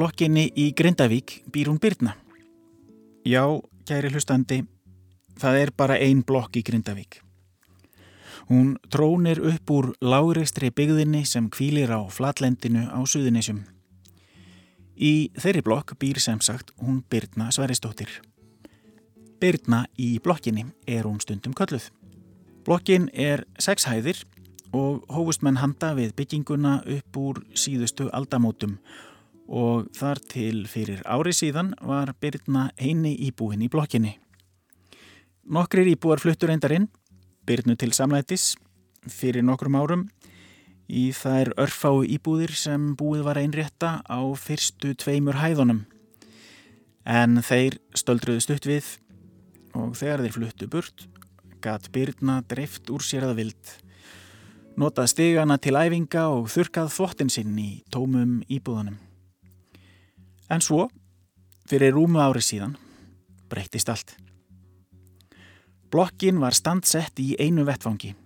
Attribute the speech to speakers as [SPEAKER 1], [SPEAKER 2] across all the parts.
[SPEAKER 1] Blokkinni í Grindavík býr hún Byrna. Já, kæri hlustandi, það er bara ein blokk í Grindavík. Hún trónir upp úr lágreistri byggðinni sem kvílir á flatlendinu á Suðunisjum. Í þeirri blokk býr sem sagt hún Byrna Sveristóttir. Byrna í blokkinni er hún stundum kölluð. Blokkin er sex hæðir og hófust menn handa við bygginguna upp úr síðustu aldamótum og þar til fyrir ári síðan var Byrna eini íbúin í blokkinni. Nokkrir íbúar fluttur eindarinn, Byrnu til samlætis, fyrir nokkrum árum í þær örfáu íbúðir sem búið var einrétta á fyrstu tveimur hæðunum. En þeir stöldruðu stutt við og þegar þeir fluttu burt gatt Byrna dreift úr sér að vild notað stigana til æfinga og þurkað þvottin sinn í tómum íbúðanum. En svo, fyrir rúmu ári síðan, breytist allt. Blokkin var standsett í einu vettfangi.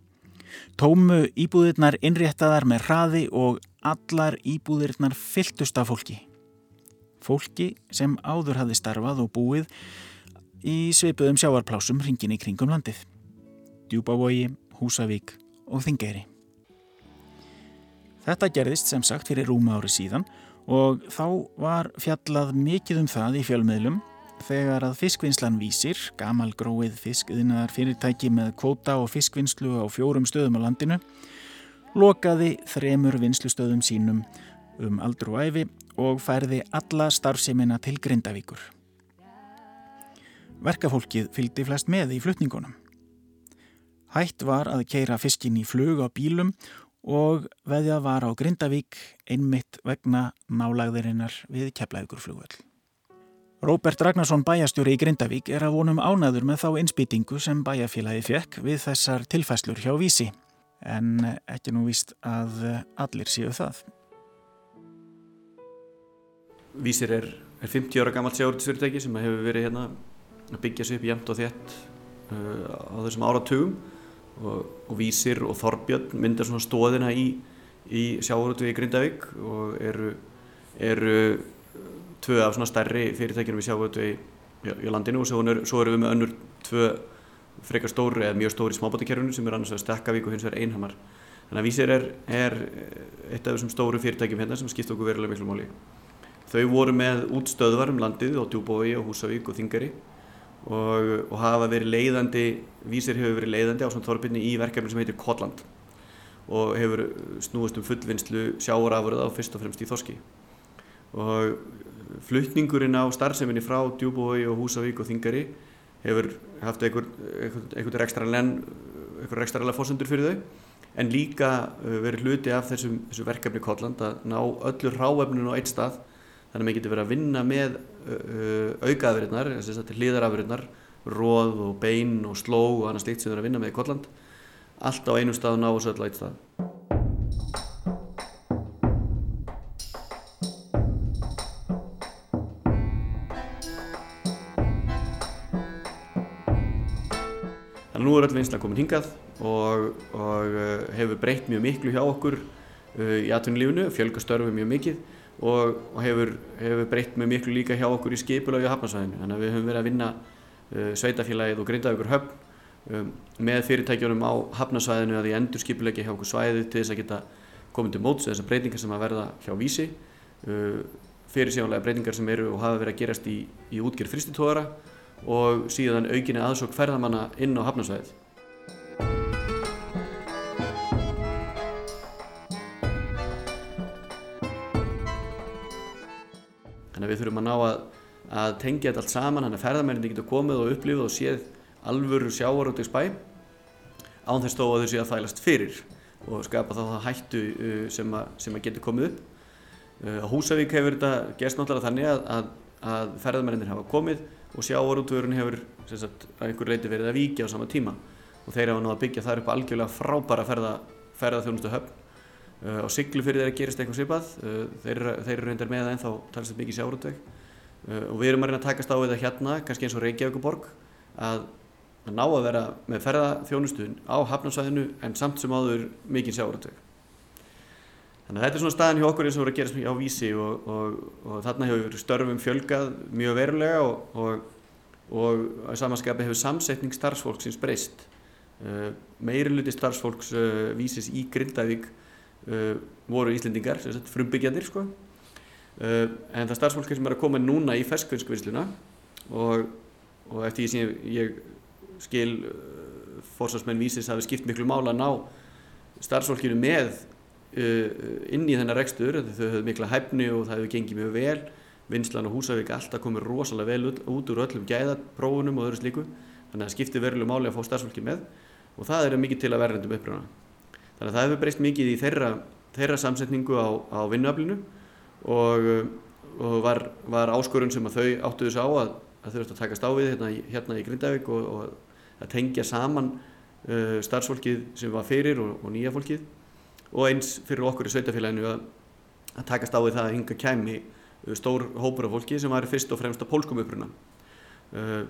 [SPEAKER 1] Tómu íbúðirnar innréttaðar með hraði og allar íbúðirnar fylltust af fólki. Fólki sem áður hafði starfað og búið í sveipuðum sjáarplásum hringin í kringum landið. Djúbavogi, Húsavík og Þingeyri. Þetta gerðist sem sagt fyrir rúma ári síðan og þá var fjallað mikið um það í fjölmiðlum þegar að fiskvinnslan vísir, gamal gróið fiskiðinar fyrirtæki með kvóta og fiskvinnslu á fjórum stöðum á landinu, lokaði þremur vinslustöðum sínum um aldur og æfi og færði alla starfseminna til Grindavíkur. Verkafólkið fylgdi flest með í flutningunum. Hætt var að keira fiskin í flug á bílum og veðjað var á Grindavík einmitt vegna nálagðirinnar við keflaugurflugvöld. Róbert Ragnarsson bæjastjóri í Grindavík er að vonum ánaður með þá innspýtingu sem bæjafélagi fekk við þessar tilfæslur hjá vísi en ekki nú víst að allir séu það.
[SPEAKER 2] Vísir er, er 50 ára gammalt sjáurtisfyrirtæki sem hefur verið hérna að byggja sér upp jæmt og þétt uh, á þessum áratugum og, og Vísir og Þorbjörn myndar svona stóðina í, í sjáurötu í Grindavík og eru, eru tvö af svona stærri fyrirtækjum við sjáurötu í, í landinu og svo, er, svo eru við með önnur tvö frekar stóri eða mjög stóri smábátakerfunu sem er annars að Stekkavík og hins vegar Einhamar. Þannig að Vísir er, er eitt af þessum stóru fyrirtækjum hérna sem skipt okkur verulega miklu móli þau voru með útstöðvar um landið á Djúbói og Húsavík og Þingari og, og hafa verið leiðandi, vísir hefur verið leiðandi á svona þorfinni í verkefni sem heitir Kotland og hefur snúist um fullvinnslu sjáarafurða og fyrst og fremst í Þorski. Og flutningurinn á starfseminni frá Djúbói og Húsavík og Þingari hefur haft einhvern ekstra fórsendur fyrir þau en líka uh, verið hluti af þessum, þessu verkefni Kotland að ná öllu ráefninu á eitt stað þannig að maður getur verið að vinna með aukaðafirinnar, hlýðarafirinnar, róð og bein og sló og annað slikt sem það er að vinna með í Kolland allt á einu stað og ná þessu öll á eitt stað. Þannig að nú er öll vinsla komin hingað og, og hefur breytt mjög miklu hjá okkur í atvinnulífinu, fjölgastörfu mjög mikið og, og hefur, hefur breytt með miklu líka hjá okkur í skipulagi á hafnarsvæðinu. Þannig að við höfum verið að vinna uh, sveitafélagið og grindaðugur höfn um, með fyrirtækjunum á hafnarsvæðinu að því endur skipulagi hjá okkur svæðið til þess að geta komið til móts þessar breytingar sem að verða hjá vísi. Uh, fyrirsjónlega breytingar sem eru og hafa verið að gerast í, í útgjörð fristitóðara og síðan aukinni aðsók ferðamanna inn á hafnarsvæðið. Þannig að við þurfum að ná að, að tengja þetta allt saman, þannig að ferðarmennir getur komið og upplifið og séð alvöru sjávarúti í spæ án þess þó að þau séu að þælast fyrir og skapa þá það hættu uh, sem að, sem að getur komið upp. Uh, á Húsavík hefur þetta gerst náttúrulega þannig að, að, að ferðarmennir hafa komið og sjávarútvörun hefur sagt, að einhver leiti verið að víkja á sama tíma og þeir hafa nátt að byggja þar upp algjörlega frábæra ferða, ferðarþjónustu höfn á Siglufyrði er að gerist eitthvað svipað, uh, þeir, þeir eru reyndar með það en þá talast þetta mikið sjáurútveg uh, og við erum að reyna að takast á þetta hérna, kannski eins og Reykjavíkuborg, að, ná að vera með ferðaþjónustun á hafnarsvæðinu en samt sem áður mikið sjáurútveg. Þannig að þetta er svona staðin hjá okkur eins og voru að gera á vísi og, og, og þarna hefur störfum fjölgað mjög verulega og, og að samanskapi hefur samsetning starfsfólksins breyst. Uh, meiri luti starfsfólks uh, vísis í Grindavík uh, voru Íslendingar, frumbyggjandir sko. En það starfsfólk sem er að koma núna í ferskvöldskvinsluna og eftir því sem ég, ég skil fórsvarsmenn vísis hafi skipt miklu mála að ná starfsfólkinu með Uh, inn í þennar rekstur þau höfðu mikla hæfni og það hefur gengið mjög vel. Vinslan og Húsavík alltaf komið rosalega vel út, út úr öllum gæðaprófunum og öðru slíku. Þannig að það skiptir veruleg máli að fá starfsfólki með og það er mikið til að verðendum uppröðuna þannig að það hefur breyst mikið í þeirra, þeirra samsetningu á, á vinnuaflinu og, og var, var áskorun sem að þau áttu þess á að, að þau ættu að taka stáfið hérna, hérna í Grindavík og, og að tengja saman uh, starfsfólkið sem var fyrir og, og nýja fólkið og eins fyrir okkur í sveitafélaginu að, að takast á því það að hinga kæmi uh, stór hópur af fólki sem var fyrst og fremst á pólskum uppruna. Uh,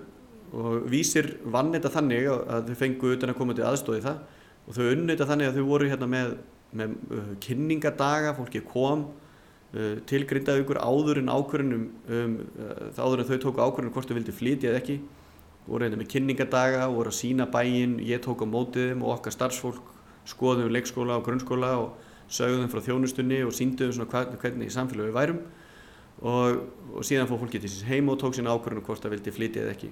[SPEAKER 2] og vísir vann þetta þannig að þau fengu utan að koma til aðstóði það og þau unnið þetta þannig að þau voru hérna með, með uh, kynningadaga, fólki kom uh, til grindaðugur áður en ákvörðunum um, uh, áður en þau tóku ákvörðunum hvort þau vildi flytja eða ekki voru hérna með kynningadaga, voru að sína bæin, ég tók á mótiðum og okkar starfsfólk skoðum leikskóla og grunnskóla og sögðum frá þjónustunni og síndum svona hvernig í samfélagi við værum og, og síðan fór fólki til síns heim og tók sín ákvörðunum hvort það vildi flytja eða ekki.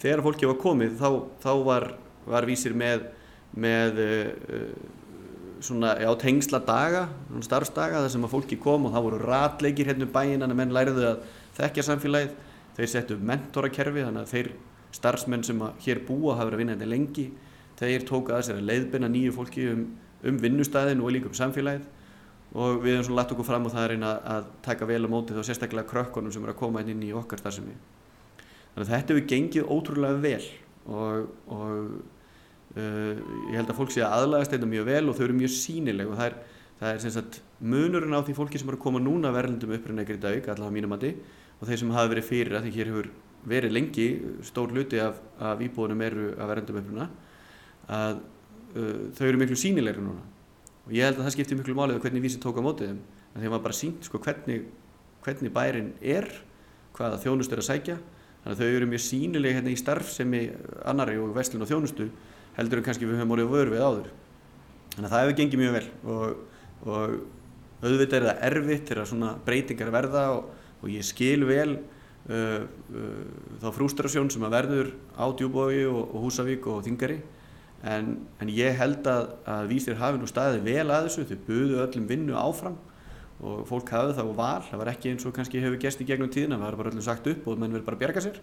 [SPEAKER 2] Þegar fólki var komið þá, þá var, var vísir með, með uh, svona á tengsla daga, starfsdaga þar sem að fólki kom og það voru ratleikir hérna um bæinn en að menn læriðu að þekkja samfélagið, þeir settu mentorakerfi þannig að þeir starfsmenn sem að hér búa hafa verið að vinna þetta lengi þeir tóka að sér að leiðbina nýju fólki um, um vinnustæðin og líka um samfélagið. Og við hefum svona lagt okkur fram og það er eina að taka vel á móti þá sérstaklega krökkunum sem er að koma inn í okkar við þannig að þetta hefur gengið ótrúlega vel og, og uh, ég held að fólk sé að aðlægast þetta mjög vel og þau eru mjög sínileg og það er, það er sem sagt munurinn á því fólki sem er að koma núna verðlundum upprennegri í dag, allavega mínum að þið og þeir sem hafa verið fyrir að því hér hefur verið lengi stór hluti af, af íbúðunum eru að verðlundum uppruna að uh, þau eru miklu sínilegri núna. Og ég held að það skiptir miklu málið hvernig vísi tók á mótið þeim en þeim var bara sínt sko, hvernig, hvernig bærin er hvaða þjónust er að sækja. Þannig að þau eru mjög sínileg hérna í starf sem í annari og vestlun og þjónustu heldur en kannski við höfum orðið vörfið áður. Þannig að það hefur gengið mjög vel og, og auðvitað er það erfitt þegar svona breytingar verða og, og ég skil vel uh, uh, þá frústrasjón sem að verður á Djúbói og, og Húsavík og Þingari en, en ég held að, að vísir hafi nú staðið vel að þessu þau buðu öllum vinnu áfram og fólk hafið það á val, það var ekki eins og kannski hefur gæst í gegnum tíðina, það var bara öllum sagt upp og menn verið bara að bjerga sér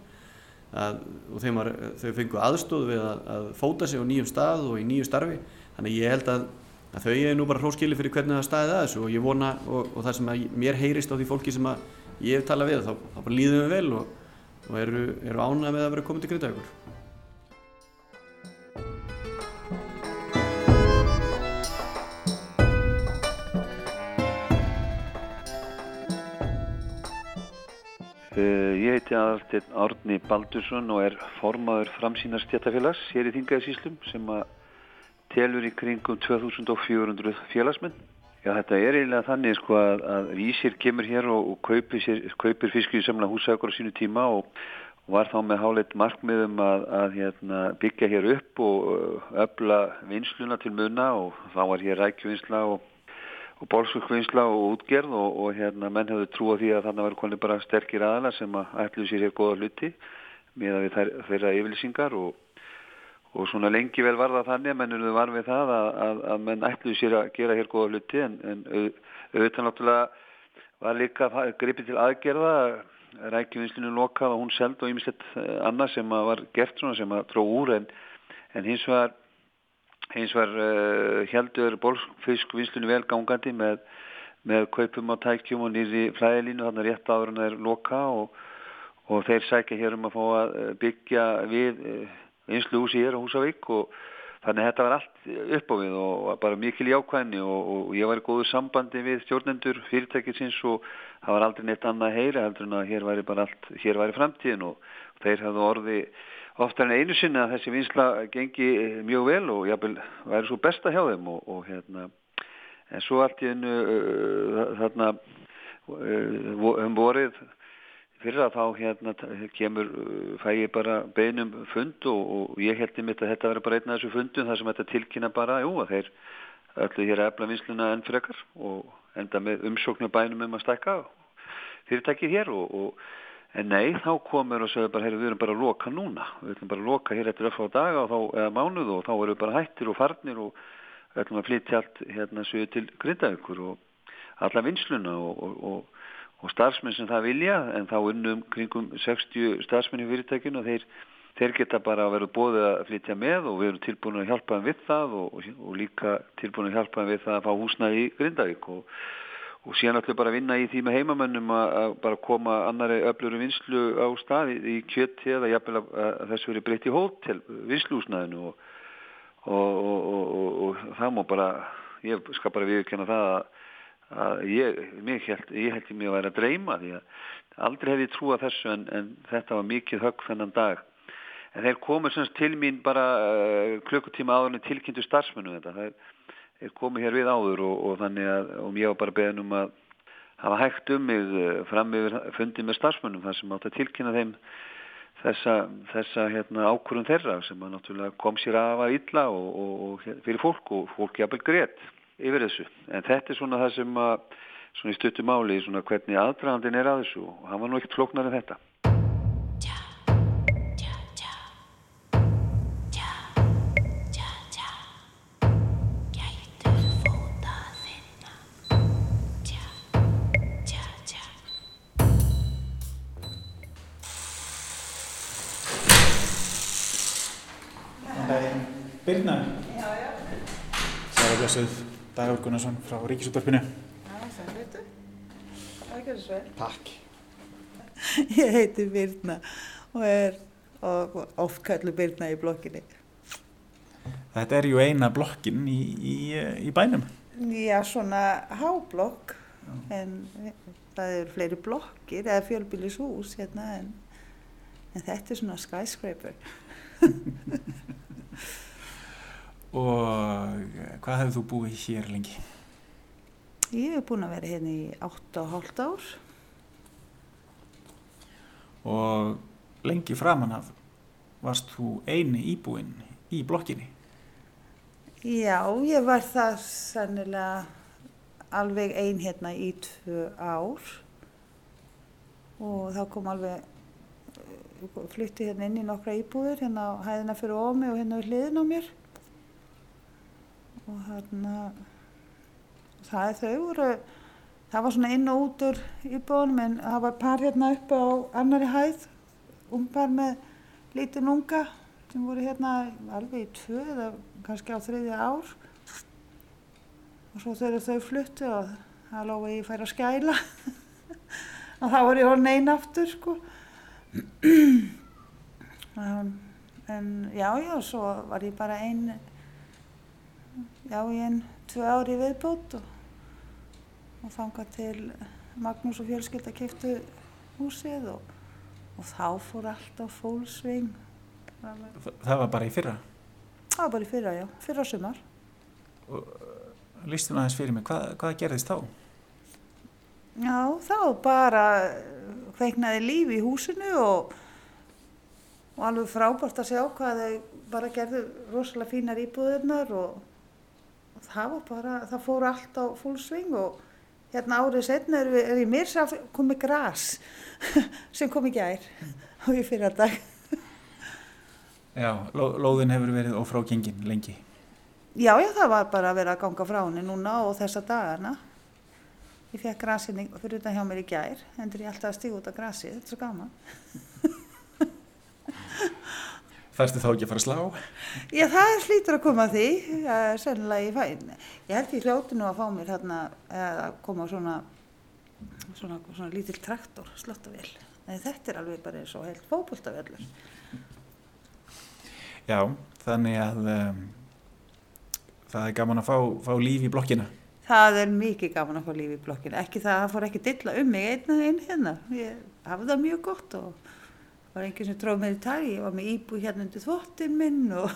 [SPEAKER 2] að, og var, þau fengu aðstóð við að, að fóta sig á nýjum stað og í nýju starfi. Þannig ég held að, að þau er nú bara hróskili fyrir hvernig það staðið að þessu og ég vona og, og það sem mér heyrist á því fólki sem ég hef talað við þá, þá bara líðum við vel og, og eru, eru ánað með að vera komið til Grindavíkur
[SPEAKER 3] ég heiti aðalstinn Árni Baldursson og er formaður framsýnar stjættafélags hér í Þingaðsíslum sem að telur í kringum 2400 félagsmenn. Já þetta er eiginlega þannig sko að, að Vísir kemur hér og, og kaupir, kaupir fiskir í semla húsaukur á sínu tíma og, var þá með háleitt markmiðum að, að hérna, byggja hér upp og öfla vinsluna til munna og þá var hér rækjuvinsla og og bólsukvinnsla og útgerð og, og hérna menn hefðu trú á því að þannig verður konið bara sterkir aðala sem að ætlu sér hér goða hluti með að við þær, þeirra yfirlýsingar og, og svona lengi vel var það þannig að mennur var við það að, að, að menn ætlu sér að gera hér goða hluti en, en auðvitað náttúrulega var líka gripið til aðgerða rækjuvinslinu lokað og hún seld og ýmislegt eh, annað sem var gert svona sem að tró úr en, en hins vegar hins var uh, heldur bólfiskvinslunni vel gangandi með, með kaupum á tækjum og nýri flæðilínu þannig að rétt en það er loka og, og þeir sækja hér um að fá að uh, byggja við einslu húsi hér á Húsavík og þannig að þetta var allt upp á við og bara mikil jákvæðni og, og ég var í góðu sambandi við stjórnendur fyrirtækisins og það var aldrei neitt annað að heyra heldur en að hér væri bara allt, hér væri framtíðin og þeir hafðu orði oftar en einu sinni að þessi vinsla gengi eh, mjög vel og jáfnvel væri svo besta hjá þeim og, og hérna en svo allt í hennu uh, þarna uh, um vorið fyrir að þá hérna kemur, uh, fæ ég bara beinum fund og, og ég held einmitt að þetta verður bara einn af þessu fundum þar sem þetta tilkynna bara, jú að þeir öllu hér efla vinsluna enn frekar og enda með umsóknu bænum um að stækka fyrirtækið hér og, og en nei, þá komur og segir bara, heyr, við erum bara að loka núna, við ætlum bara að loka hér eftir öll á daga og þá, eða mánuð og þá erum við bara hættir og farnir og við ætlum að flytja allt hérna sögur til grindaðugur og alla vinsluna og, og og starfsmenn sem það vilja en þá unnum kringum 60 starfsmenn í fyrirtækinu og þeir, þeir geta bara að vera bóðið að flytja með og við erum tilbúin að hjálpa þeim við það og, og líka tilbúin að hjálpa þeim við það að fá húsnaði í Grindavík og, og síðan ætlum bara að vinna í því með heimamönnum að, bara koma annari öfluru vinslu á staði í kjötti eða jafnvel að, þessu veri breytt í hótel vinslúsnaðinu og, og það má bara ég skal bara viðkjanna það að að ég, held, ég held ég mig að vera að dreyma því að aldrei hef ég trúið þessu en, en þetta var mikið högg þennan dag. En þeir komur til mín bara uh, klukkutíma áður en tilkynntu starfsmennu þetta. Þeir, þeir komu hér við áður og, og þannig að og ég var bara beðin um að hafa hægt um mig uh, fram yfir fundið með starfsmennum þar sem átt að tilkynna þeim þessa, þessa hérna, ákvörðum þeirra sem að náttúrulega kom sér af að illa og, og, og fyrir fólk og fólk jafnvel greitt yfir þessu. En þetta er svona það sem að, svona í stuttu máli, svona hvernig aðdragandin er að þessu og hann var nú ekkert flóknar en þetta.
[SPEAKER 1] Dagur Gunnarsson frá Ríkisúttarpinu
[SPEAKER 4] Já, það veitu. Það er ekki svo vel.
[SPEAKER 1] Takk
[SPEAKER 4] Ég heiti Birna og er oft kallu Birna í blokkinni.
[SPEAKER 1] Þetta er ju eina blokkin í, í, í bænum
[SPEAKER 4] Já, svona háblokk en það eru fleiri blokkir eða fjölbýlishús hérna en, en þetta er svona skyscraper.
[SPEAKER 1] Og hvað hefur þú búið hér lengi?
[SPEAKER 4] Ég hef búin að vera hérna í 8,5 ár.
[SPEAKER 1] Og lengi framan af varst þú eini íbúinn í blokkinni
[SPEAKER 4] Já, ég var það sannilega alveg ein hérna í tvö ár og þá kom alveg eh, flytti hérna inn í nokkra íbúður hérna á hæðina fyrir ómi og hérna við hliðin á mér og hérna það er þau voru það var svona inn og út úr íbúðunum en það var par hérna uppi á annari hæð ungpar með lítinn unga sem voru hérna alveg í tvö eða kannski á þriðja ár. Og svo þegar þau fluttu og það lofa ég færa að skæla og þá var ég orðin einn aftur sko. Um, en já já svo var ég bara einn já í einn tvö ári viðbót og, og þangað til Magnús og fjölskylda keftu húsið og, og þá fór allt á fólksving það
[SPEAKER 1] Það var bara í fyrra?
[SPEAKER 4] Það var bara í fyrra já, fyrra sumar.
[SPEAKER 1] Lýstu aðeins fyrir mig, hvað, hvað gerðist þá?
[SPEAKER 4] Já, þá bara kveiknaði líf í húsinu og, og alveg frábært að sjá hvað þau bara gerðu rosalega fínar íbúðirnar og, og það var bara, það fór allt á full swing og hérna árið setna er, er í mér sá komið gras sem kom í gær og í fyrra dag.
[SPEAKER 1] Já, ló, lóðin hefur verið ófrágengin lengi
[SPEAKER 4] Já, já, það var bara að vera að ganga frá henni núna og þessa dagana. Ég fekk grasinni fyrir utan hjá mér í gær, endur ég alltaf að stíga út af grasi, þetta er svo gaman.
[SPEAKER 1] Þarstu þá ekki að fara að slá?
[SPEAKER 4] Já, það slítur að koma að því, já, sennilega ég fæn. Ég held ég hljóti nú að fá mér hérna, að koma svona, svona, svona lítill traktor, slottavél. Þetta er alveg bara eins og heilt fókbóltavélur.
[SPEAKER 1] Já, þannig að um, það er gaman að fá, fá líf í blokkina.
[SPEAKER 4] Það er mikið gaman að fá líf í blokkinu. Ekki það, það fór ekki dilla um mig einn og einn hérna. Ég hafði það mjög gott og var enginn sem tróð mér í tæri. Ég var með íbú hérna undir þvottin minn og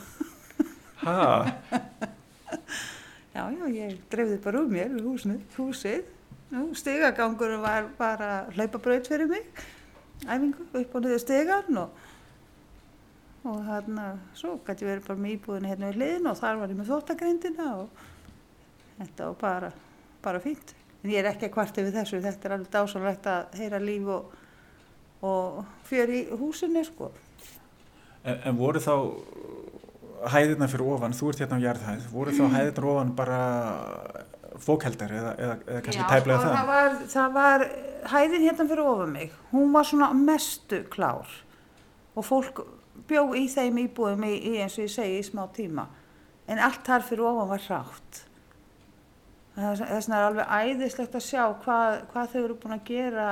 [SPEAKER 1] Ha,
[SPEAKER 4] Já, já, ég drefði bara um mér við húsinu, húsið. Nú, stigagangur var bara hlaupabraut fyrir mig, æfingu upp og niður stigan og, og þarna, svo gæti verið bara með íbúðinu hérna við hliðin og þar var ég með þóttagrindina og þetta var bara, bara fínt. En ég er ekki að kvarta við þessu, þetta er alveg dásanlegt að heyra líf og, og fjör í húsinu, sko.
[SPEAKER 1] En, en voru þá hæðirna fyrir ofan, þú ert hérna á jarðhæð, voru þá hæðirna ofan bara fókheldar eða, eða, eða kannski tæplega
[SPEAKER 4] sko,
[SPEAKER 1] það?
[SPEAKER 4] það var, það var hæðin hérna fyrir ofan mig, hún var svona mestu klár og fólk bjó í þeim íbúðum í, í eins og ég segi í smá tíma en allt þar fyrir ofan var hrátt þess vegna er alveg æðislegt að sjá hvað, hvað þau eru búin að gera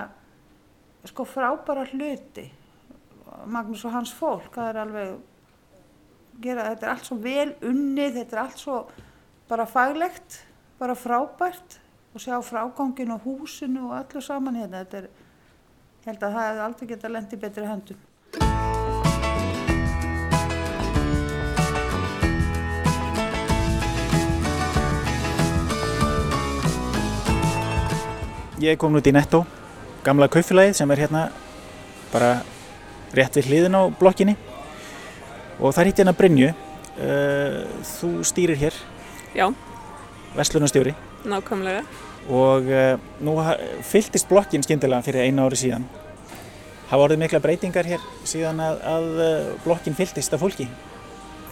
[SPEAKER 4] sko frábæra hluti Magnús og hans fólk það er alveg gera, þetta er allt svo vel unnið þetta er allt svo bara faglegt bara frábært og sjá frágangin og húsinu og allir saman hérna þetta er, ég held að það hefði aldrei getað lendi betri höndum.
[SPEAKER 1] Ég kom út í Netto, gamla kaufélagið sem er hérna bara rétt við hliðin á blokkinni og það er hitt hérna Brynju. Uh, þú stýrir hér,
[SPEAKER 5] Já,
[SPEAKER 1] vestlunarstjóri
[SPEAKER 5] nákvæmlega.
[SPEAKER 1] og uh, nú fylltist blokkin skyndilega fyrir einu ári síðan. Hafa orðið mikla breytingar hér síðan að, að uh, blokkin fylltist af fólki.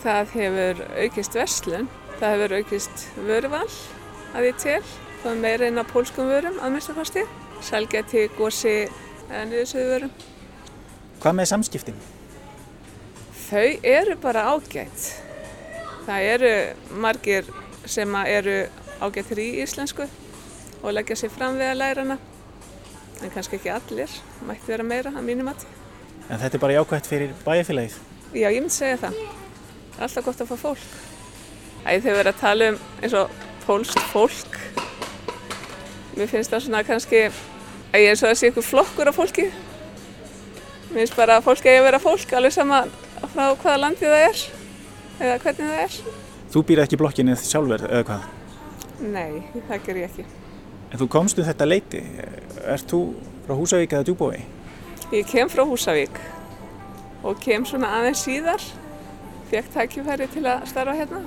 [SPEAKER 5] Það hefur aukist verslun, það hefur aukist vöruval að ég til. Það er meira inn á pólskum vörum að mista kosti. Selgæti, gósi eða niðursöðu vörum.
[SPEAKER 1] Hvað með samskiptin?
[SPEAKER 5] Þau eru bara ágætt. Það eru margir sem eru ágættir í íslensku og leggja sér fram við að læra hana. En kannski ekki allir, mætti vera meira að mínum að.
[SPEAKER 1] En þetta er bara jákvæmt fyrir bæjarfélagið.
[SPEAKER 5] Já, ég myndi segja það. Alltaf gott að fá fólk. Æ, við erum að tala um eins og pólst fólk. Mér finnst það svona kannski, æ, eins og það sé ykkur flokkur af fólki. Mér finnst bara að fólk eigi að vera fólk, alveg sama frá hvaða landi það er, eða hvernig það er.
[SPEAKER 1] Þú býr ekki blokkinni sjálfur eða hvað?
[SPEAKER 5] Nei, það ger ég ekki.
[SPEAKER 1] En þú komst um þetta leiti. Ert þú frá Húsavík eða Djúbói?
[SPEAKER 5] Ég kem frá Húsavík og kem svona aðeins síðar, fekk tækifæri til að starfa hérna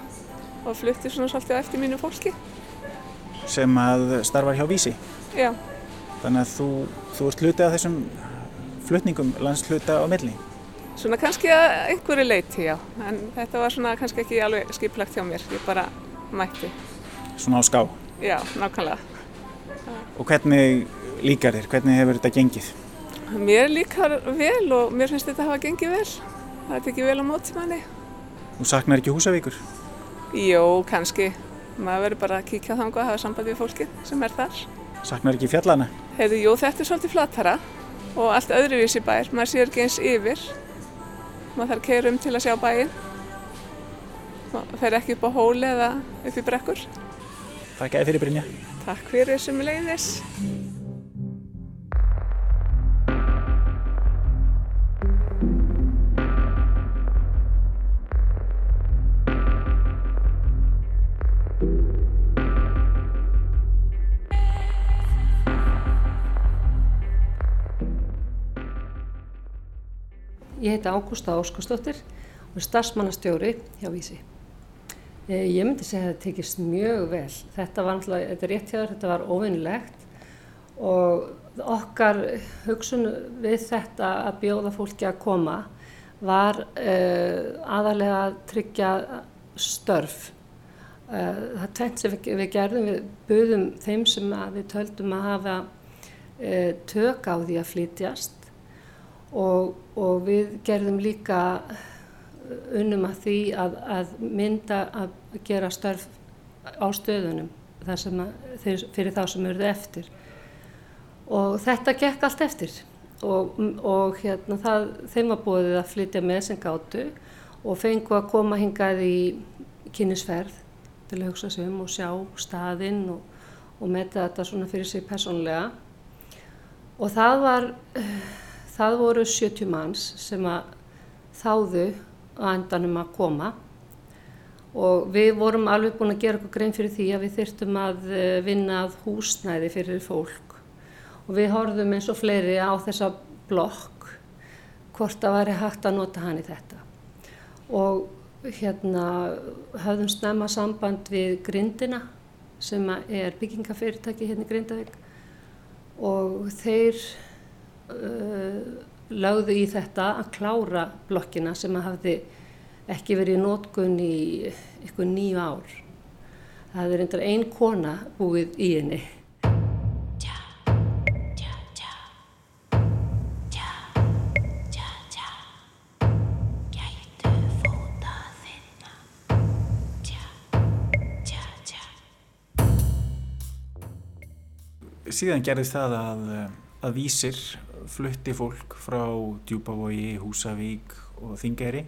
[SPEAKER 5] og flutti svona svolítið á eftir mínu fólki.
[SPEAKER 1] Sem að starfar hjá Vísi.
[SPEAKER 5] Já.
[SPEAKER 1] Þannig að þú, þú ert hluti af þessum flutningum landsluta á milli.
[SPEAKER 5] Svona kannski að einhverju leiti, já. En þetta var svona kannski ekki alveg skiplagt hjá mér. Ég bara mætti.
[SPEAKER 1] Svona á ská.
[SPEAKER 5] Já, nákvæmlega.
[SPEAKER 1] Og hvernig líkar þér? Hvernig hefur þetta gengið?
[SPEAKER 5] Mér líkar vel og mér finnst þetta hafa gengið vel. Það er ekki vel á móti manni.
[SPEAKER 1] Þú saknar ekki Húsavíkur?
[SPEAKER 5] Jó, kannski. Maður verður bara að kíkja þangað og hafa samband við fólkið sem er þar.
[SPEAKER 1] Saknar ekki fjallana?
[SPEAKER 5] Heyrðu, jú, þetta er svolítið flatara og allt öðruvísi bær. Maður sér ekki eins yfir. Maður þarf að keira um til að sjá bæinn. Maður fer ekki upp á hóli eða upp í brekkur.
[SPEAKER 1] Takk eða fyrir Brynja.
[SPEAKER 5] Takk fyrir sem leiðis.
[SPEAKER 6] Ég heiti Ágústa Óskarsdóttir og er starfsmannastjóri hjá Vísi. Eh, Ég myndi segja að þetta tekist mjög vel. Þetta var náttúrulega, þetta er rétt hjá þér, þetta var óvinnilegt og okkar hugsun við þetta að bjóða fólki að koma var uh, aðalega að tryggja störf. Uh, það tvent sem við, við gerðum, við buðum þeim sem við töldum að hafa uh, tök á því að flytjast og, og við gerðum líka unnum að því að, að mynda að gera störf á stöðunum að, fyrir þá sem eruðu eftir. Og þetta gekk allt eftir. Og, og hérna það, þeim var búið að flytja með sem gátu og fengu að koma hingað í kynnisferð til að hugsa sig um og sjá staðinn og, og metta þetta svona fyrir sig persónlega og það var það voru 70 manns sem að þáðu á endanum að koma. Og við vorum alveg búin að gera okkur grein fyrir því að við þyrtum að eh, vinna að húsnæði fyrir fólk. Og við horfðum eins og fleiri á þessa blokk hvort að væri hægt að nota hann í þetta. Og hérna höfðum snemma samband við Grindina sem er byggingafyrirtæki hérna í Grindavík. Og þeir uh, lögðu í þetta að klára blokkina sem að hafði ekki verið í nótgunn í ykkur nýju ár. Það er einnig einn kona búið í henni.
[SPEAKER 1] Síðan gerðist það að, að vísir flutti fólk frá Djúbavogi, Húsavík og Þingeri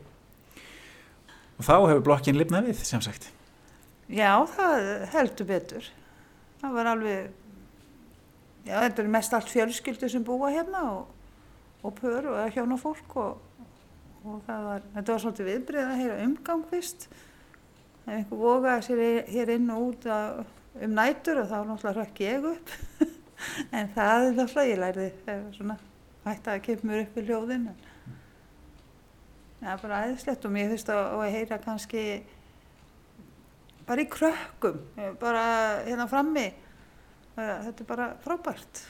[SPEAKER 1] og þá hefur blokkin lifnað við sem sagt.
[SPEAKER 4] Já, það heldur betur. Það var alveg, já þetta er mest allt fjölskyldu sem búa hérna og, og pör og hjána fólk og, og var, þetta var svolítið viðbrið að heyra umgang fyrst. Ef einhver vogaði sér hér inn og út að, um nætur og þá náttúrulega rökk ég upp. en það er náttúrulega ég lærði svona hægt að kemur upp í hljóðin. Það er bara aðeinslegt og mér finnst að, að heyra kannski bara í krökkum, bara hérna frammi. Þetta er bara frábært.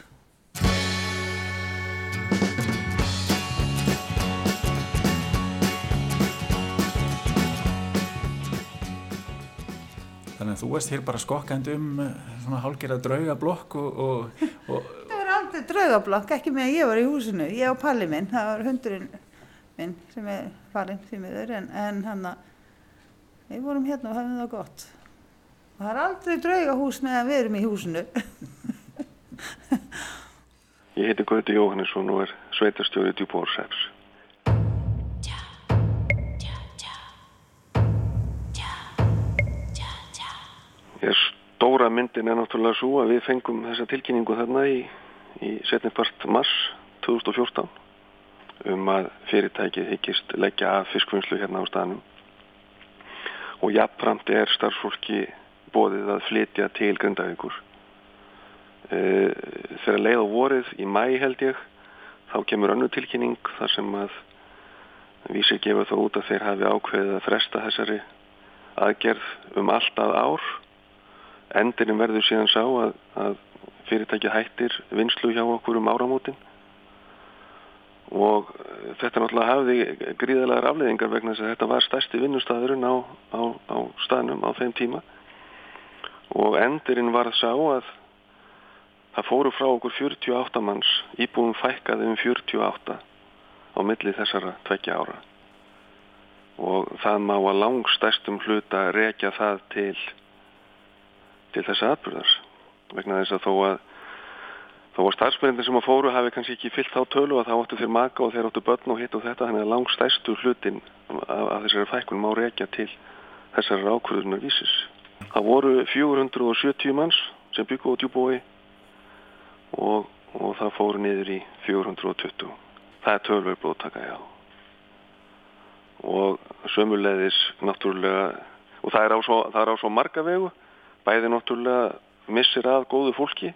[SPEAKER 1] Þannig að þú varst hér bara skokkand um svona hálgjörða draugablokk og, og, og...
[SPEAKER 4] Það var aldrei draugablokk, ekki með að ég var í húsinu, ég og Palli minn, það var hundurinn minn sem er farinn því miður en, en hann að við vorum hérna og hafðum það gott. Og það er aldrei draugahús meðan við erum í húsinu.
[SPEAKER 7] ég heiti Gauti Jóhannesson og er sveitarstjóri Djúbórsæps. Stóra myndin er náttúrulega svo að við fengum þessa tilkynningu þarna í, í setnipart mars 2014 um að fyrirtækið higgist leggja að fiskvinnslu hérna á staðnum og jafnframt er starfsfólki bóðið að flytja til Grindavíkur. E, þegar leið á vorið í mæ held ég þá kemur önnu tilkynning þar sem að vísir gefa þá út að þeir hafi ákveðið að fresta þessari aðgerð um alltaf ár endurinn verður síðan sá að, að fyrirtækið hættir vinslu hjá okkur um áramótin. Og þetta náttúrulega hafði gríðalegar afleðingar vegna þess að þetta var stærsti vinnustæðurinn á, á, á staðnum á þeim tíma. Og endurinn var sá að það fóru frá okkur 48 manns. Íbúum fækkaði um 48 á milli þessara tveggja ára. Og það má að langstærstum hluta rekja það til til þessa atbyrðars vegna þess að þó að þó að starfsmennir sem að fóru hafi kannski ekki fyllt á tölu að þá áttu þeir maka og þeir áttu börn og hitt og þetta þannig að langstæstu hlutin af, af þessari fækkun má reykja til þessari ákvöðunar vísis. Það voru 470 manns sem byggu á djúbói og, og það fóru niður í 420. Það er tölverð blóttaka, já. Og sömulegðis náttúrulega, og það er á svo, það er á svo marga vegu bæði náttúrulega missir af góðu fólki.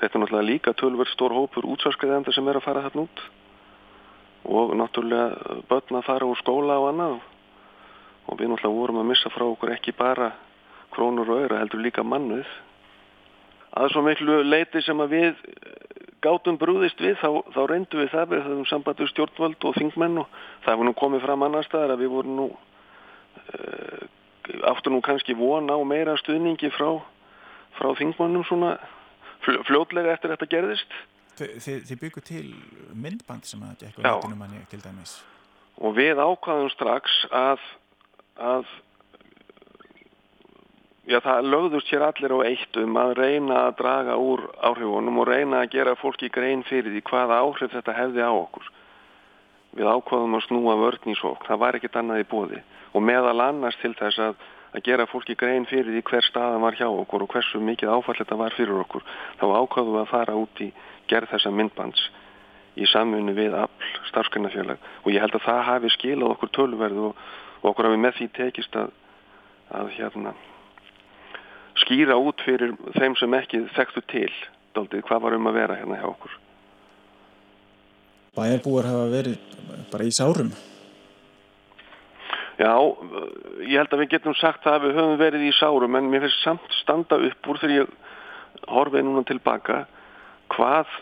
[SPEAKER 7] Þetta er náttúrulega líka tölverð stór hópur útsvarskriðenda sem er að fara þarna út. Og náttúrulega börn að fara úr skóla og annað. Og við náttúrulega vorum að missa frá okkur ekki bara krónur og öðra heldur líka mannuð að svo miklu leiti sem að við gátum brúðist við þá, þá reyndum við það við þessum sambandu stjórnvöld og þingmenn og það hefur nú komið fram annar staðar að við vorum nú uh, áttu nú kannski vona á meira stuðningi frá, frá þingmannum svona fljótlega eftir þetta gerðist.
[SPEAKER 1] Þið, þið byggu til myndband sem að gekk á nættinum manni til dæmis.
[SPEAKER 7] Og við ákvaðum strax að, að já, það lögðust hér allir á eitt um að reyna að draga úr áhrifunum og reyna að gera fólki grein fyrir því hvaða áhrif þetta hefði á okkur. Við ákvaðum að snúa sók, það var ekkit annað í bóði og meðal annars til þess að, að gera fólki grein fyrir því hver staðan var hjá okkur og hversu mikið áfall þetta var fyrir okkur. Þá ákvaðum við að fara út í gerð þessa myndbands í samfunni við afl starfskennafélag og ég held að það hafi skilað okkur tölverðu og, og okkur hafi með því tekist að, að hérna skýra út fyrir þeim sem ekki þekktu til daldið hvað var um að vera hérna hjá okkur.
[SPEAKER 1] Bæjarbúar hafa verið bara í sárum?
[SPEAKER 7] Já, ég held að við getum sagt að við höfum verið í sárum en mér finnst samt standa upp úr þegar ég horfið núna tilbaka hvað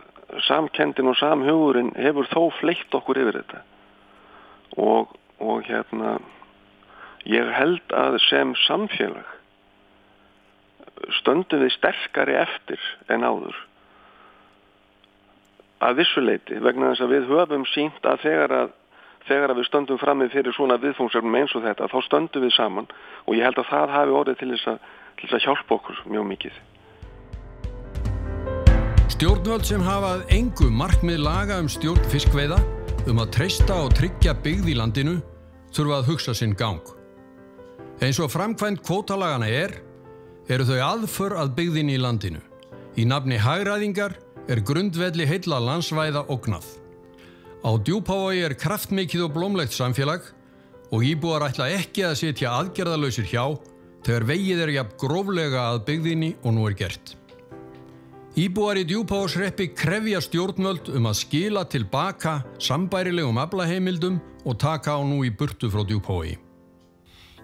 [SPEAKER 7] samkendin og samhugurinn hefur þó fleitt okkur yfir þetta. Og, og hérna ég held að sem samfélag stöndum við sterkari eftir en áður. Að vissuleiti vegna þess að við höfum sínt að þegar að þegar við stöndum framið fyrir svona viðfóngsefnum eins og þetta þá stöndum við saman og ég held að það hafi orðið til þess að, til þess að hjálpa okkur mjög mikið
[SPEAKER 8] Stjórnvöld sem hafað engu markmið laga um stjórn fiskveiða um að treysta og tryggja byggð í landinu þurfa að hugsa sinn gang. Eins og framkvæmt kvótalagana er, eru þau aðför að byggðin í landinu. Í nafni hagræðingar er grundvelli heilla landsvæða ógnað. Á djúpávagi er kraftmikið og blómlegt samfélag og íbúar ætla ekki að setja aðgerðalöysir hjá þegar vegið er jafn gróflega að byggðinni og nú er gert. Íbúar í djúpáðsreppi krefja stjórnvöld um að skila tilbaka sambærilegum aflaheimildum og taka á nú í burtu frá djúpái.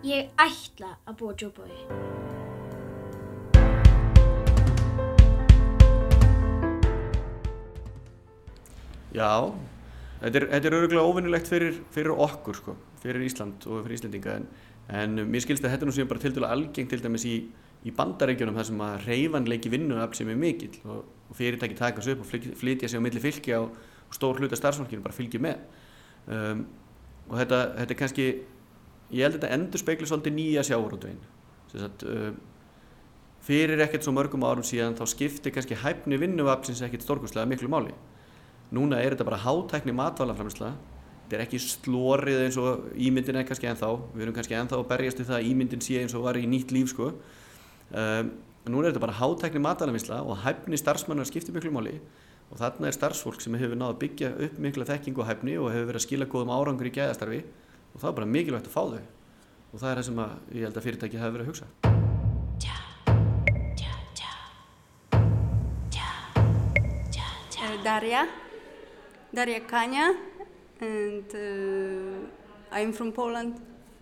[SPEAKER 9] Ég ætla að búa djúpái.
[SPEAKER 2] Já, þetta er, þetta er öruglega óvinnilegt fyrir, fyrir okkur, sko, fyrir Ísland og fyrir Íslandinga en, en mér skilst að þetta nú séum bara til dæla algengt til dæmis í í bandaríkjunum þar sem að reyfanleiki vinnuafl sem er mikill og, og fyrirtæki taka þessu upp og flytja sig á milli fylki og stór hluta starfsfólkinu bara fylgja með. Um, og þetta, þetta er kannski ég held að þetta endur speikla svolítið nýja sjáurútvegin um, fyrir ekkert svo mörgum árum síðan þá skiptir kannski hæfni vinnuaflsins ekkert stórkustlega miklu máli núna er þetta bara hátækni matvælaframsla þetta er ekki slórið eins og ímyndin er kannski ennþá. Við erum kannski ennþá að berjast í það að ímyndin sé eins og var í nýtt líf sko. Um, nú er þetta bara hátækni matalavisla og hæfni starfsmannar skiptir miklu máli. Og þarna er starfsfólk sem hefur náðu að byggja upp mikla þekkingu og hæfni og hefur verið að skila góðum árangur í gæðastarfi. Og það er bara mikilvægt að fá þau. Og það er það sem að, ég held að fyrirtæki hefur verið að hugsa.
[SPEAKER 10] Darja Darja Kania and uh, I'm from Poland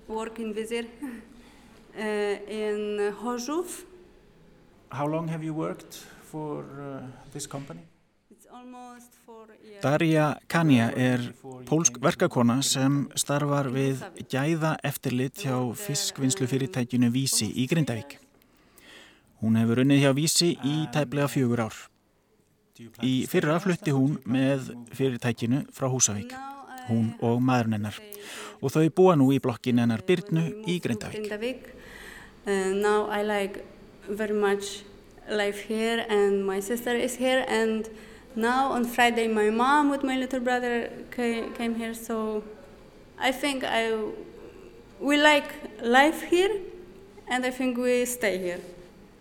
[SPEAKER 10] work in Vizir uh, in Horzów.
[SPEAKER 1] How long have you worked for uh, this company? Darja Kanja er pólsk verkakona sem starfar við gæða eftirlit hjá fiskvinnslufyrirtækinu Vísi í Grindavík. Hún hefur unnið hjá Vísi í tæplega fjögur ár. Í fyrra flutti hún með fyrirtækinu frá Húsavík, hún og maðurinn hennar. Og þau búa nú í blokkin hennar Byrnu í Grindavík.
[SPEAKER 10] Uh, now I like very much life here and my sister is here and now on Friday my mom with my little brother came here so I think I we like life here and I think we stay here.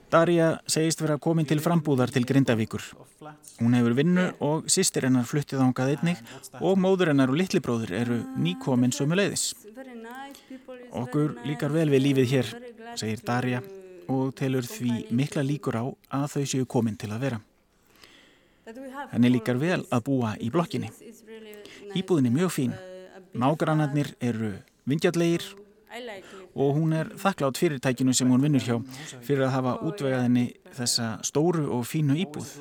[SPEAKER 1] Darja segist vera komin til frambúðar til Grindavíkur. Hún hefur vinnu og sýstir hennar fluttið ángað einnig og móður hennar og litlibróður eru nýkomin sömu leiðis. Okkur líkar vel við lífið hér, segir Darja og telur því mikla líkur á að þau séu komin til að vera. Henni líkar vel að búa í blokkinni. Íbúðin er mjög fín. Nágrannarnir eru vingjallegir og hún er þakklátt fyrirtækinu sem hún vinnur hjá fyrir að hafa útvegað henni þessa stóru og fínu íbúð.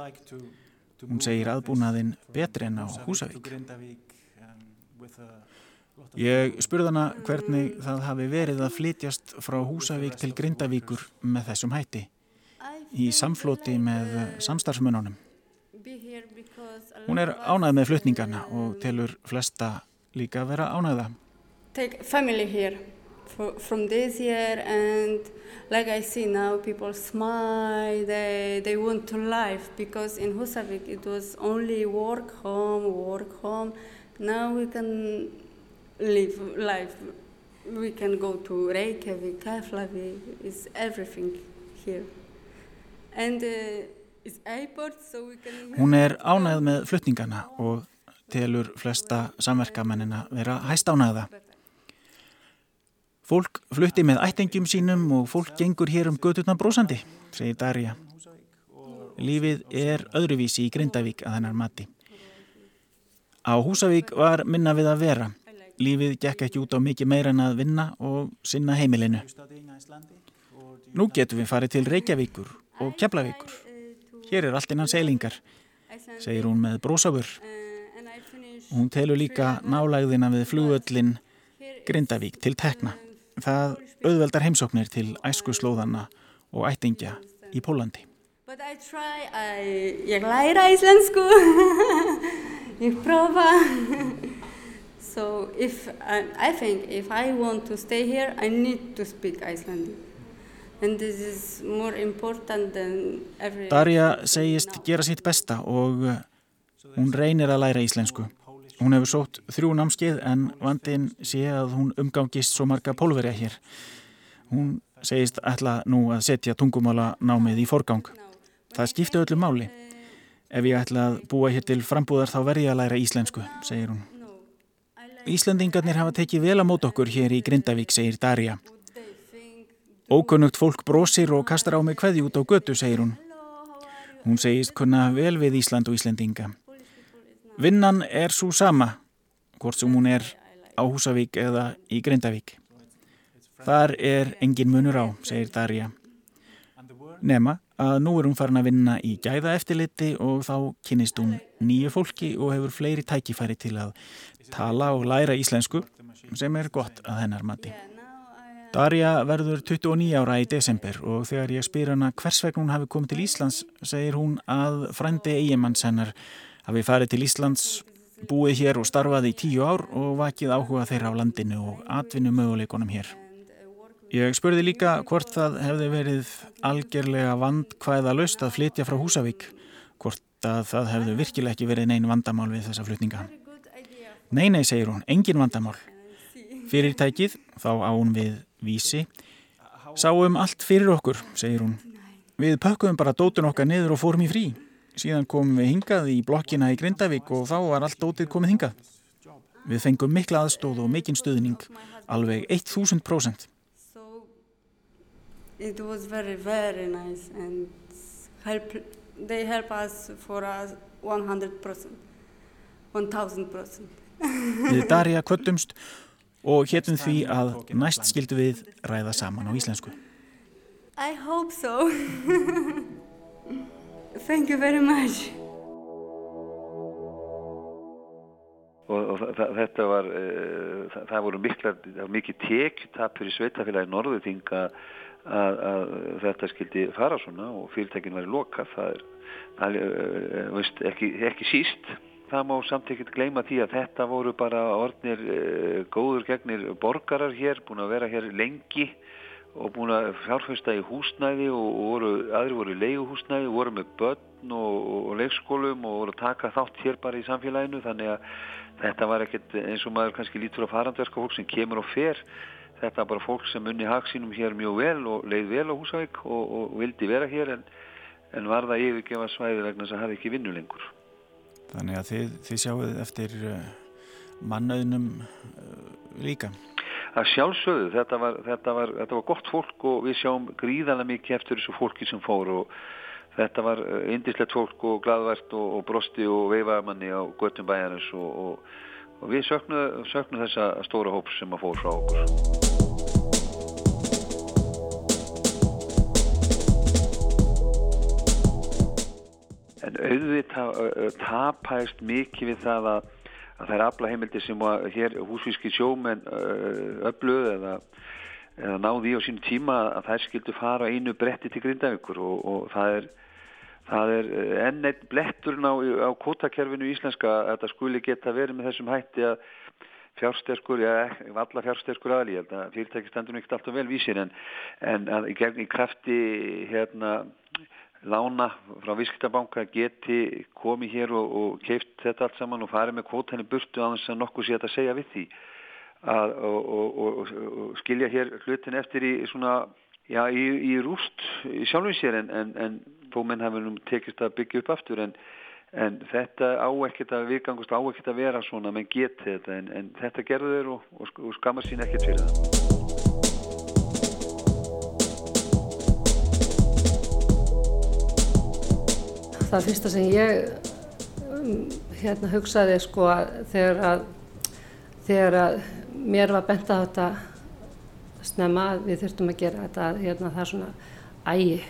[SPEAKER 1] Hún segir aðbúnaðinn betri en á Húsavík. Ég spurði hana hvernig það hafi verið að flytjast frá Húsavík til Grindavíkur með þessum hætti í samflóti með samstarfsmununum. Hún er ánæð með flutningarna og telur flesta líka vera ánæða.
[SPEAKER 10] Take family here from this year and like I see now people smile, they, they want to live because in Húsavík it was only work home, work home. Now we can live life. We can go to Reykjavik, Keflavik, it's everything here. And uh, it's airport so we can...
[SPEAKER 1] Hún er ánægð með flutningana og telur flesta samverkamennina vera hæst ánægða. Fólk flutti með ættingjum sínum og fólk gengur hér um gödurna brósandi, segir Darja. Lífið er öðruvísi í Grindavík að hennar mati. Á Húsavík var minna við að vera. Lífið gekk ekki út á mikið meira en að vinna og sinna heimilinu. Nú getum við farið til Reykjavíkur og Keflavíkur. Hér er allt innan seilingar, segir hún með brósafur. Hún telur líka nálægðina við flugöllin Grindavík til tekna. Það auðveldar heimsóknir til æsku slóðana og ættingja í Pólandi.
[SPEAKER 10] I try, I, ég læra íslensku, ég prófa. so if, I, I think if I want to stay here, I need to speak Icelandic. And this is more important than every...
[SPEAKER 1] Darja segist gera sitt besta og uh, hún reynir að læra íslensku. Hún hefur sótt þrjú námskeið en vandin sé að hún umgangist svo marga pólverja hér. Hún segist ætla nú að setja tungumála námið í forgang. Það skipti öllu máli. Ef ég ætla að búa hér til frambúðar þá verði ég að læra íslensku, segir hún. Íslandingarnir hafa tekið vel að móta okkur hér í Grindavík, segir Darja. Ókunnugt fólk brosir og kastar á mig hveði út á götu, segir hún. Hún segist kunna vel við Ísland og Íslandinga. Vinnan er svo sama, hvort sem hún er á Húsavík eða í Grindavík. Þar er engin munur á, segir Darja. Nema að nú er hún farin að vinna í gæða eftirliti og þá kynist hún nýju fólki og hefur fleiri tækifæri til að tala og læra íslensku sem er gott að hennar mati. Darja verður 29 ára í desember og þegar ég spyr hana hvers vegna hún hafi komið til Íslands segir hún að frændi eigimanns hennar hafi farið til Íslands, búið hér og starfaði í tíu ár og vakið áhuga þeirra á landinu og atvinnu möguleikonum hér. Ég spurði líka hvort það hefði verið algjörlega vandkvæða löst að flytja frá Húsavík, hvort að það hefði virkilega ekki verið neyn vandamál við þessa flutninga. Nei, nei, segir hún, engin vandamál. Fyrirtækið, þá á hún við vísi, sáum allt fyrir okkur, segir hún. Við pökkum bara dótun okkar niður og fórum í frí. Síðan komum við hingað í blokkina í Grindavík og þá var allt dótið komið hingað. Við fengum mikla aðstóð og mikinn stuðning, alveg 1000%.
[SPEAKER 10] It was very, very nice and help, they help us for us 100%, 1000%.
[SPEAKER 1] Við Darja kvöttumst og héttum því að næst skildu við ræða saman á íslensku.
[SPEAKER 10] I hope so. Thank you very much.
[SPEAKER 3] Og, og þetta var, uh, það, það voru miklar, það var mikið tekjutap fyrir sveitafélagi Norðuþing að, að, að þetta skildi fara svona og fyrirtækin var í loka, það er, það er uh, veist, ekki, ekki síst. Það má samt ekkert gleyma því að þetta voru bara orðnir uh, góður gegnir borgarar hér, búin að vera hér lengi og búin að fjárfesta í húsnæði og, voru, aðri voru í leiguhúsnæði, voru með börn og, og leikskólum og voru að taka þátt hér bara í samfélaginu. Þannig að þetta var ekkert eins og maður kannski lítur á farandverska fólk sem kemur og fer. Þetta var bara fólk sem unni haksínum hér mjög vel og leið vel á Húsavík og, og vildi vera hér en, en var það yfirgefa svæði vegna þess að hafi ekki vinnu lengur.
[SPEAKER 1] Þannig að þið, þið sjáuð eftir uh, mannauðnum uh, líka
[SPEAKER 3] að sjálfsögðu, þetta var, þetta, var, þetta var gott fólk og við sjáum gríðarlega mikið eftir þessu fólki sem fór og þetta var indislegt fólk og gladvært og, og brosti og veifamanni á göttum bæjarins og, og, og við söknum þessa stóra hóps sem að fór frá okkur. En auðvitað tapæst mikið við það að að það er aflaheimildi sem að hér húsvíski sjómenn öfluð eða, eða náði í á sínu tíma að þær skildu fara einu bretti til Grindavíkur og, og það er það er enn einn bletturinn á, á kvotakerfinu íslenska að þetta skuli geta verið með þessum hætti að fjársterskur, já, alla fjársterskur aðlí, ég held að fyrirtæki stendur ekki alltaf vel vísir en, en að í, í krafti hérna lána frá Vískitabanka geti komið hér og, og keift þetta allt saman og farið með kvotan í burtu þess að nokkuð sé að segja við því. Að, og, og, og skilja hér hlutin eftir í svona já, í, í rúst í sjálfum sér en, en, en þó menn hafa nú tekist að byggja upp aftur en, en þetta á ekkert að viðgangast á ekkert að vera svona menn geti þetta en þetta gerður og skammar sín ekkert fyrir það
[SPEAKER 6] það fyrsta sem ég um, hérna hugsaði sko að þegar að þegar að mér var bent að þetta snemma við þurftum að gera þetta hérna það er svona ægi,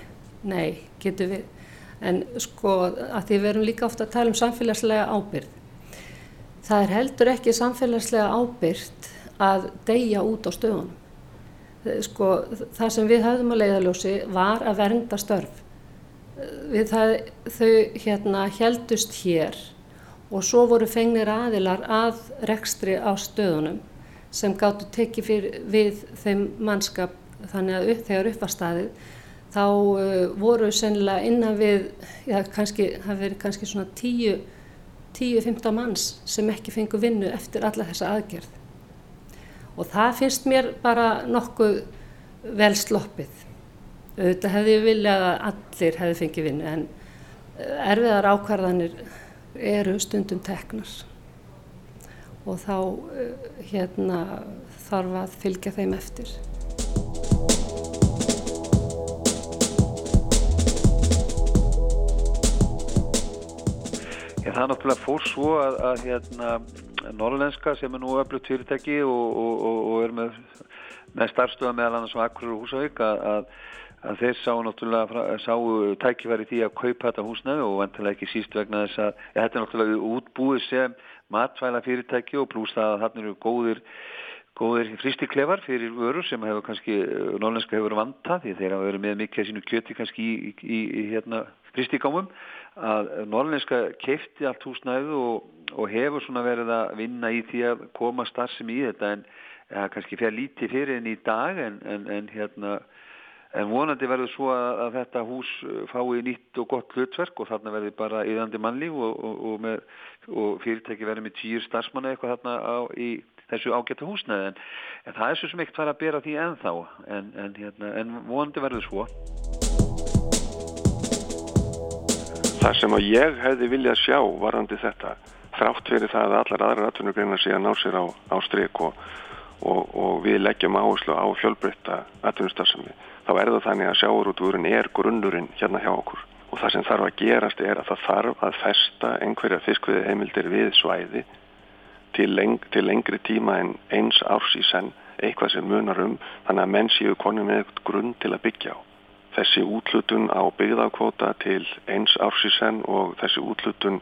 [SPEAKER 6] nei, getur við? En sko að því við erum líka ofta að tala um samfélagslega ábyrð það er heldur ekki samfélagslega ábyrð að deyja út á stöðunum. Sko það sem við höfðum að leiðaljósi var að vernda störf við það, þau hérna heldust hér og svo voru fengnir aðilar að rekstri á stöðunum sem gáttu tekið fyrir við þeim mannskap þannig að upp, þegar upp var staðið þá uh, voru sennilega innan við, já kannski, það verið kannski svona 10-15 manns sem ekki fengu vinnu eftir alla þessa aðgerð. Og það finnst mér bara nokkuð vel sloppið. Þetta hefði ég viljað að allir hefði fengið vinnu en uh, erfiðar ákvarðanir eru stundum teknar og þá uh, hérna, þarf að fylgja þeim eftir.
[SPEAKER 3] Já, það er náttúrulega fór svo að, að hérna, norrlenska sem er nú öflugt fyrirtæki og, og, og, og er með, með starfstöða meðal annars á Akkur og Húsavík að, að, að þeir sáu náttúrulega sáu tækifæri því að kaupa þetta húsnaði og vantilega ekki síst vegna þess að ja, þetta er náttúrulega útbúið sem matvæla fyrirtæki og pluss það að þarna eru góðir góðir fristiklefar fyrir vörur sem hefur kannski, norrlenska hefur vanta því þeir hafa verið með mikið sínu kjöti kannski í, í, í hérna fristigámum að norrlenska keifti allt húsnæðu og, og hefur svona verið að vinna í því að koma starfsemi í þetta en ja, kannski fyrir lítið fyrir enn í dag en, en, en hérna en vonandi verður svo að, þetta hús fái nýtt og gott hlutverk og þarna verður bara yðandi mannlíf og, og, með, og fyrirtæki verður með týr starfsmanna eitthvað þarna á, í þessu ágættu húsnæði. En, en það er svo sem ekkert fara að bera því ennþá en, en, hérna, en vonandi verður svo.
[SPEAKER 7] Það sem að ég hefði viljað sjá varandi þetta, þrátt fyrir það að allar aðra atvinnugreinar sé að ná sér á, á stryk og, og, og við leggjum áherslu á fjölbreytta atvinnustarfsemi, þá er það þannig að sjáurútvúrin er grunnurinn hérna hjá okkur og það sem þarf að gerast er að það þarf að festa einhverja fiskviði heimildir við svæði til, leng, til lengri tíma en eins árs í senn eitthvað sem munar um þannig að menn séu konið með eitthvað grunn til að byggja á þessi útlutun á byggðarkvota til eins ársísen og þessi útlutun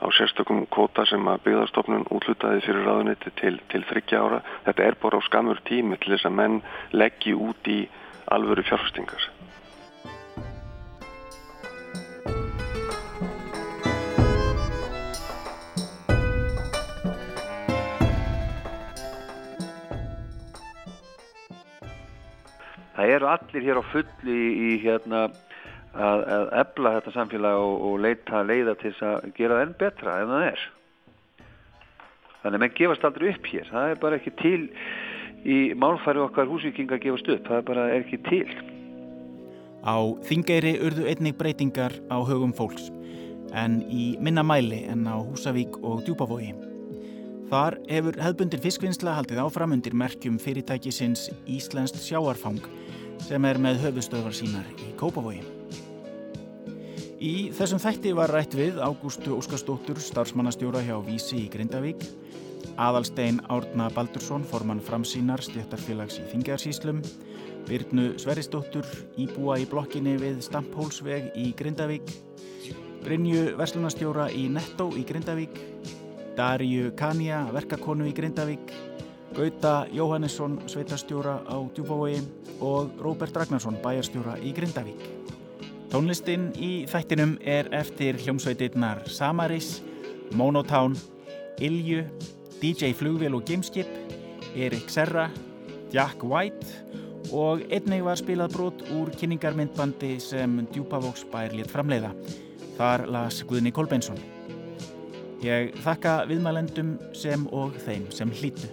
[SPEAKER 7] á sérstökum kvota sem að byggðarstofnun útlutaði fyrir ráðuniti til, til þryggja ára. Þetta er bara á skamur tími til þess að menn leggji út í alvöru fjárfestingar.
[SPEAKER 3] það eru allir hér á fulli í, hérna að, að ebla þetta samfélag og, og leita leiða til þess að gera það enn betra en það er þannig að menn gefast aldrei upp hér það er bara ekki til í málfæri okkar húsvikinga að gefast upp. Það bara er ekki til.
[SPEAKER 1] Á Þingeyri urðu einnig breytingar á högum fólks en í minna mæli en á Húsavík og Djúbavogi Þar hefur hefðbundir fiskvinnsla haldið áfram undir merkjum fyrirtækisins Íslenskt sjáarfang sem er með höfustöðvar sínar í Kópavogi. Í þessum þætti var rætt við Ágústu Óskarsdóttur, starfsmannastjóra hjá Vísi í Grindavík, Aðalstein Árna Baldursson, formann framsýnar stjættarfélags í Þingjarsíslum, Byrnu Sveristóttur, íbúa í blokkinni við Stamphólsveg í Grindavík, Brynju Verslunastjóra í Netto í Grindavík, Darju Kanja, verkakonu í Grindavík, Gauta Jóhannesson, sveitarstjóra á Djúbavogi og Róbert Ragnarsson, bæjarstjóra í Grindavík. Tónlistinn í þættinum er eftir hljómsveitirnar Samaris, Monotown, Ilju, DJ Flugvél og Gameskip, Erik Serra, Jack White og einnig var spilað brot úr kynningarmyndbandi sem Djúbavóksbær létt framleiða. Þar las Guðni Kolbeinsson. Ég þakka viðmælendum sem og þeim sem hlýtu.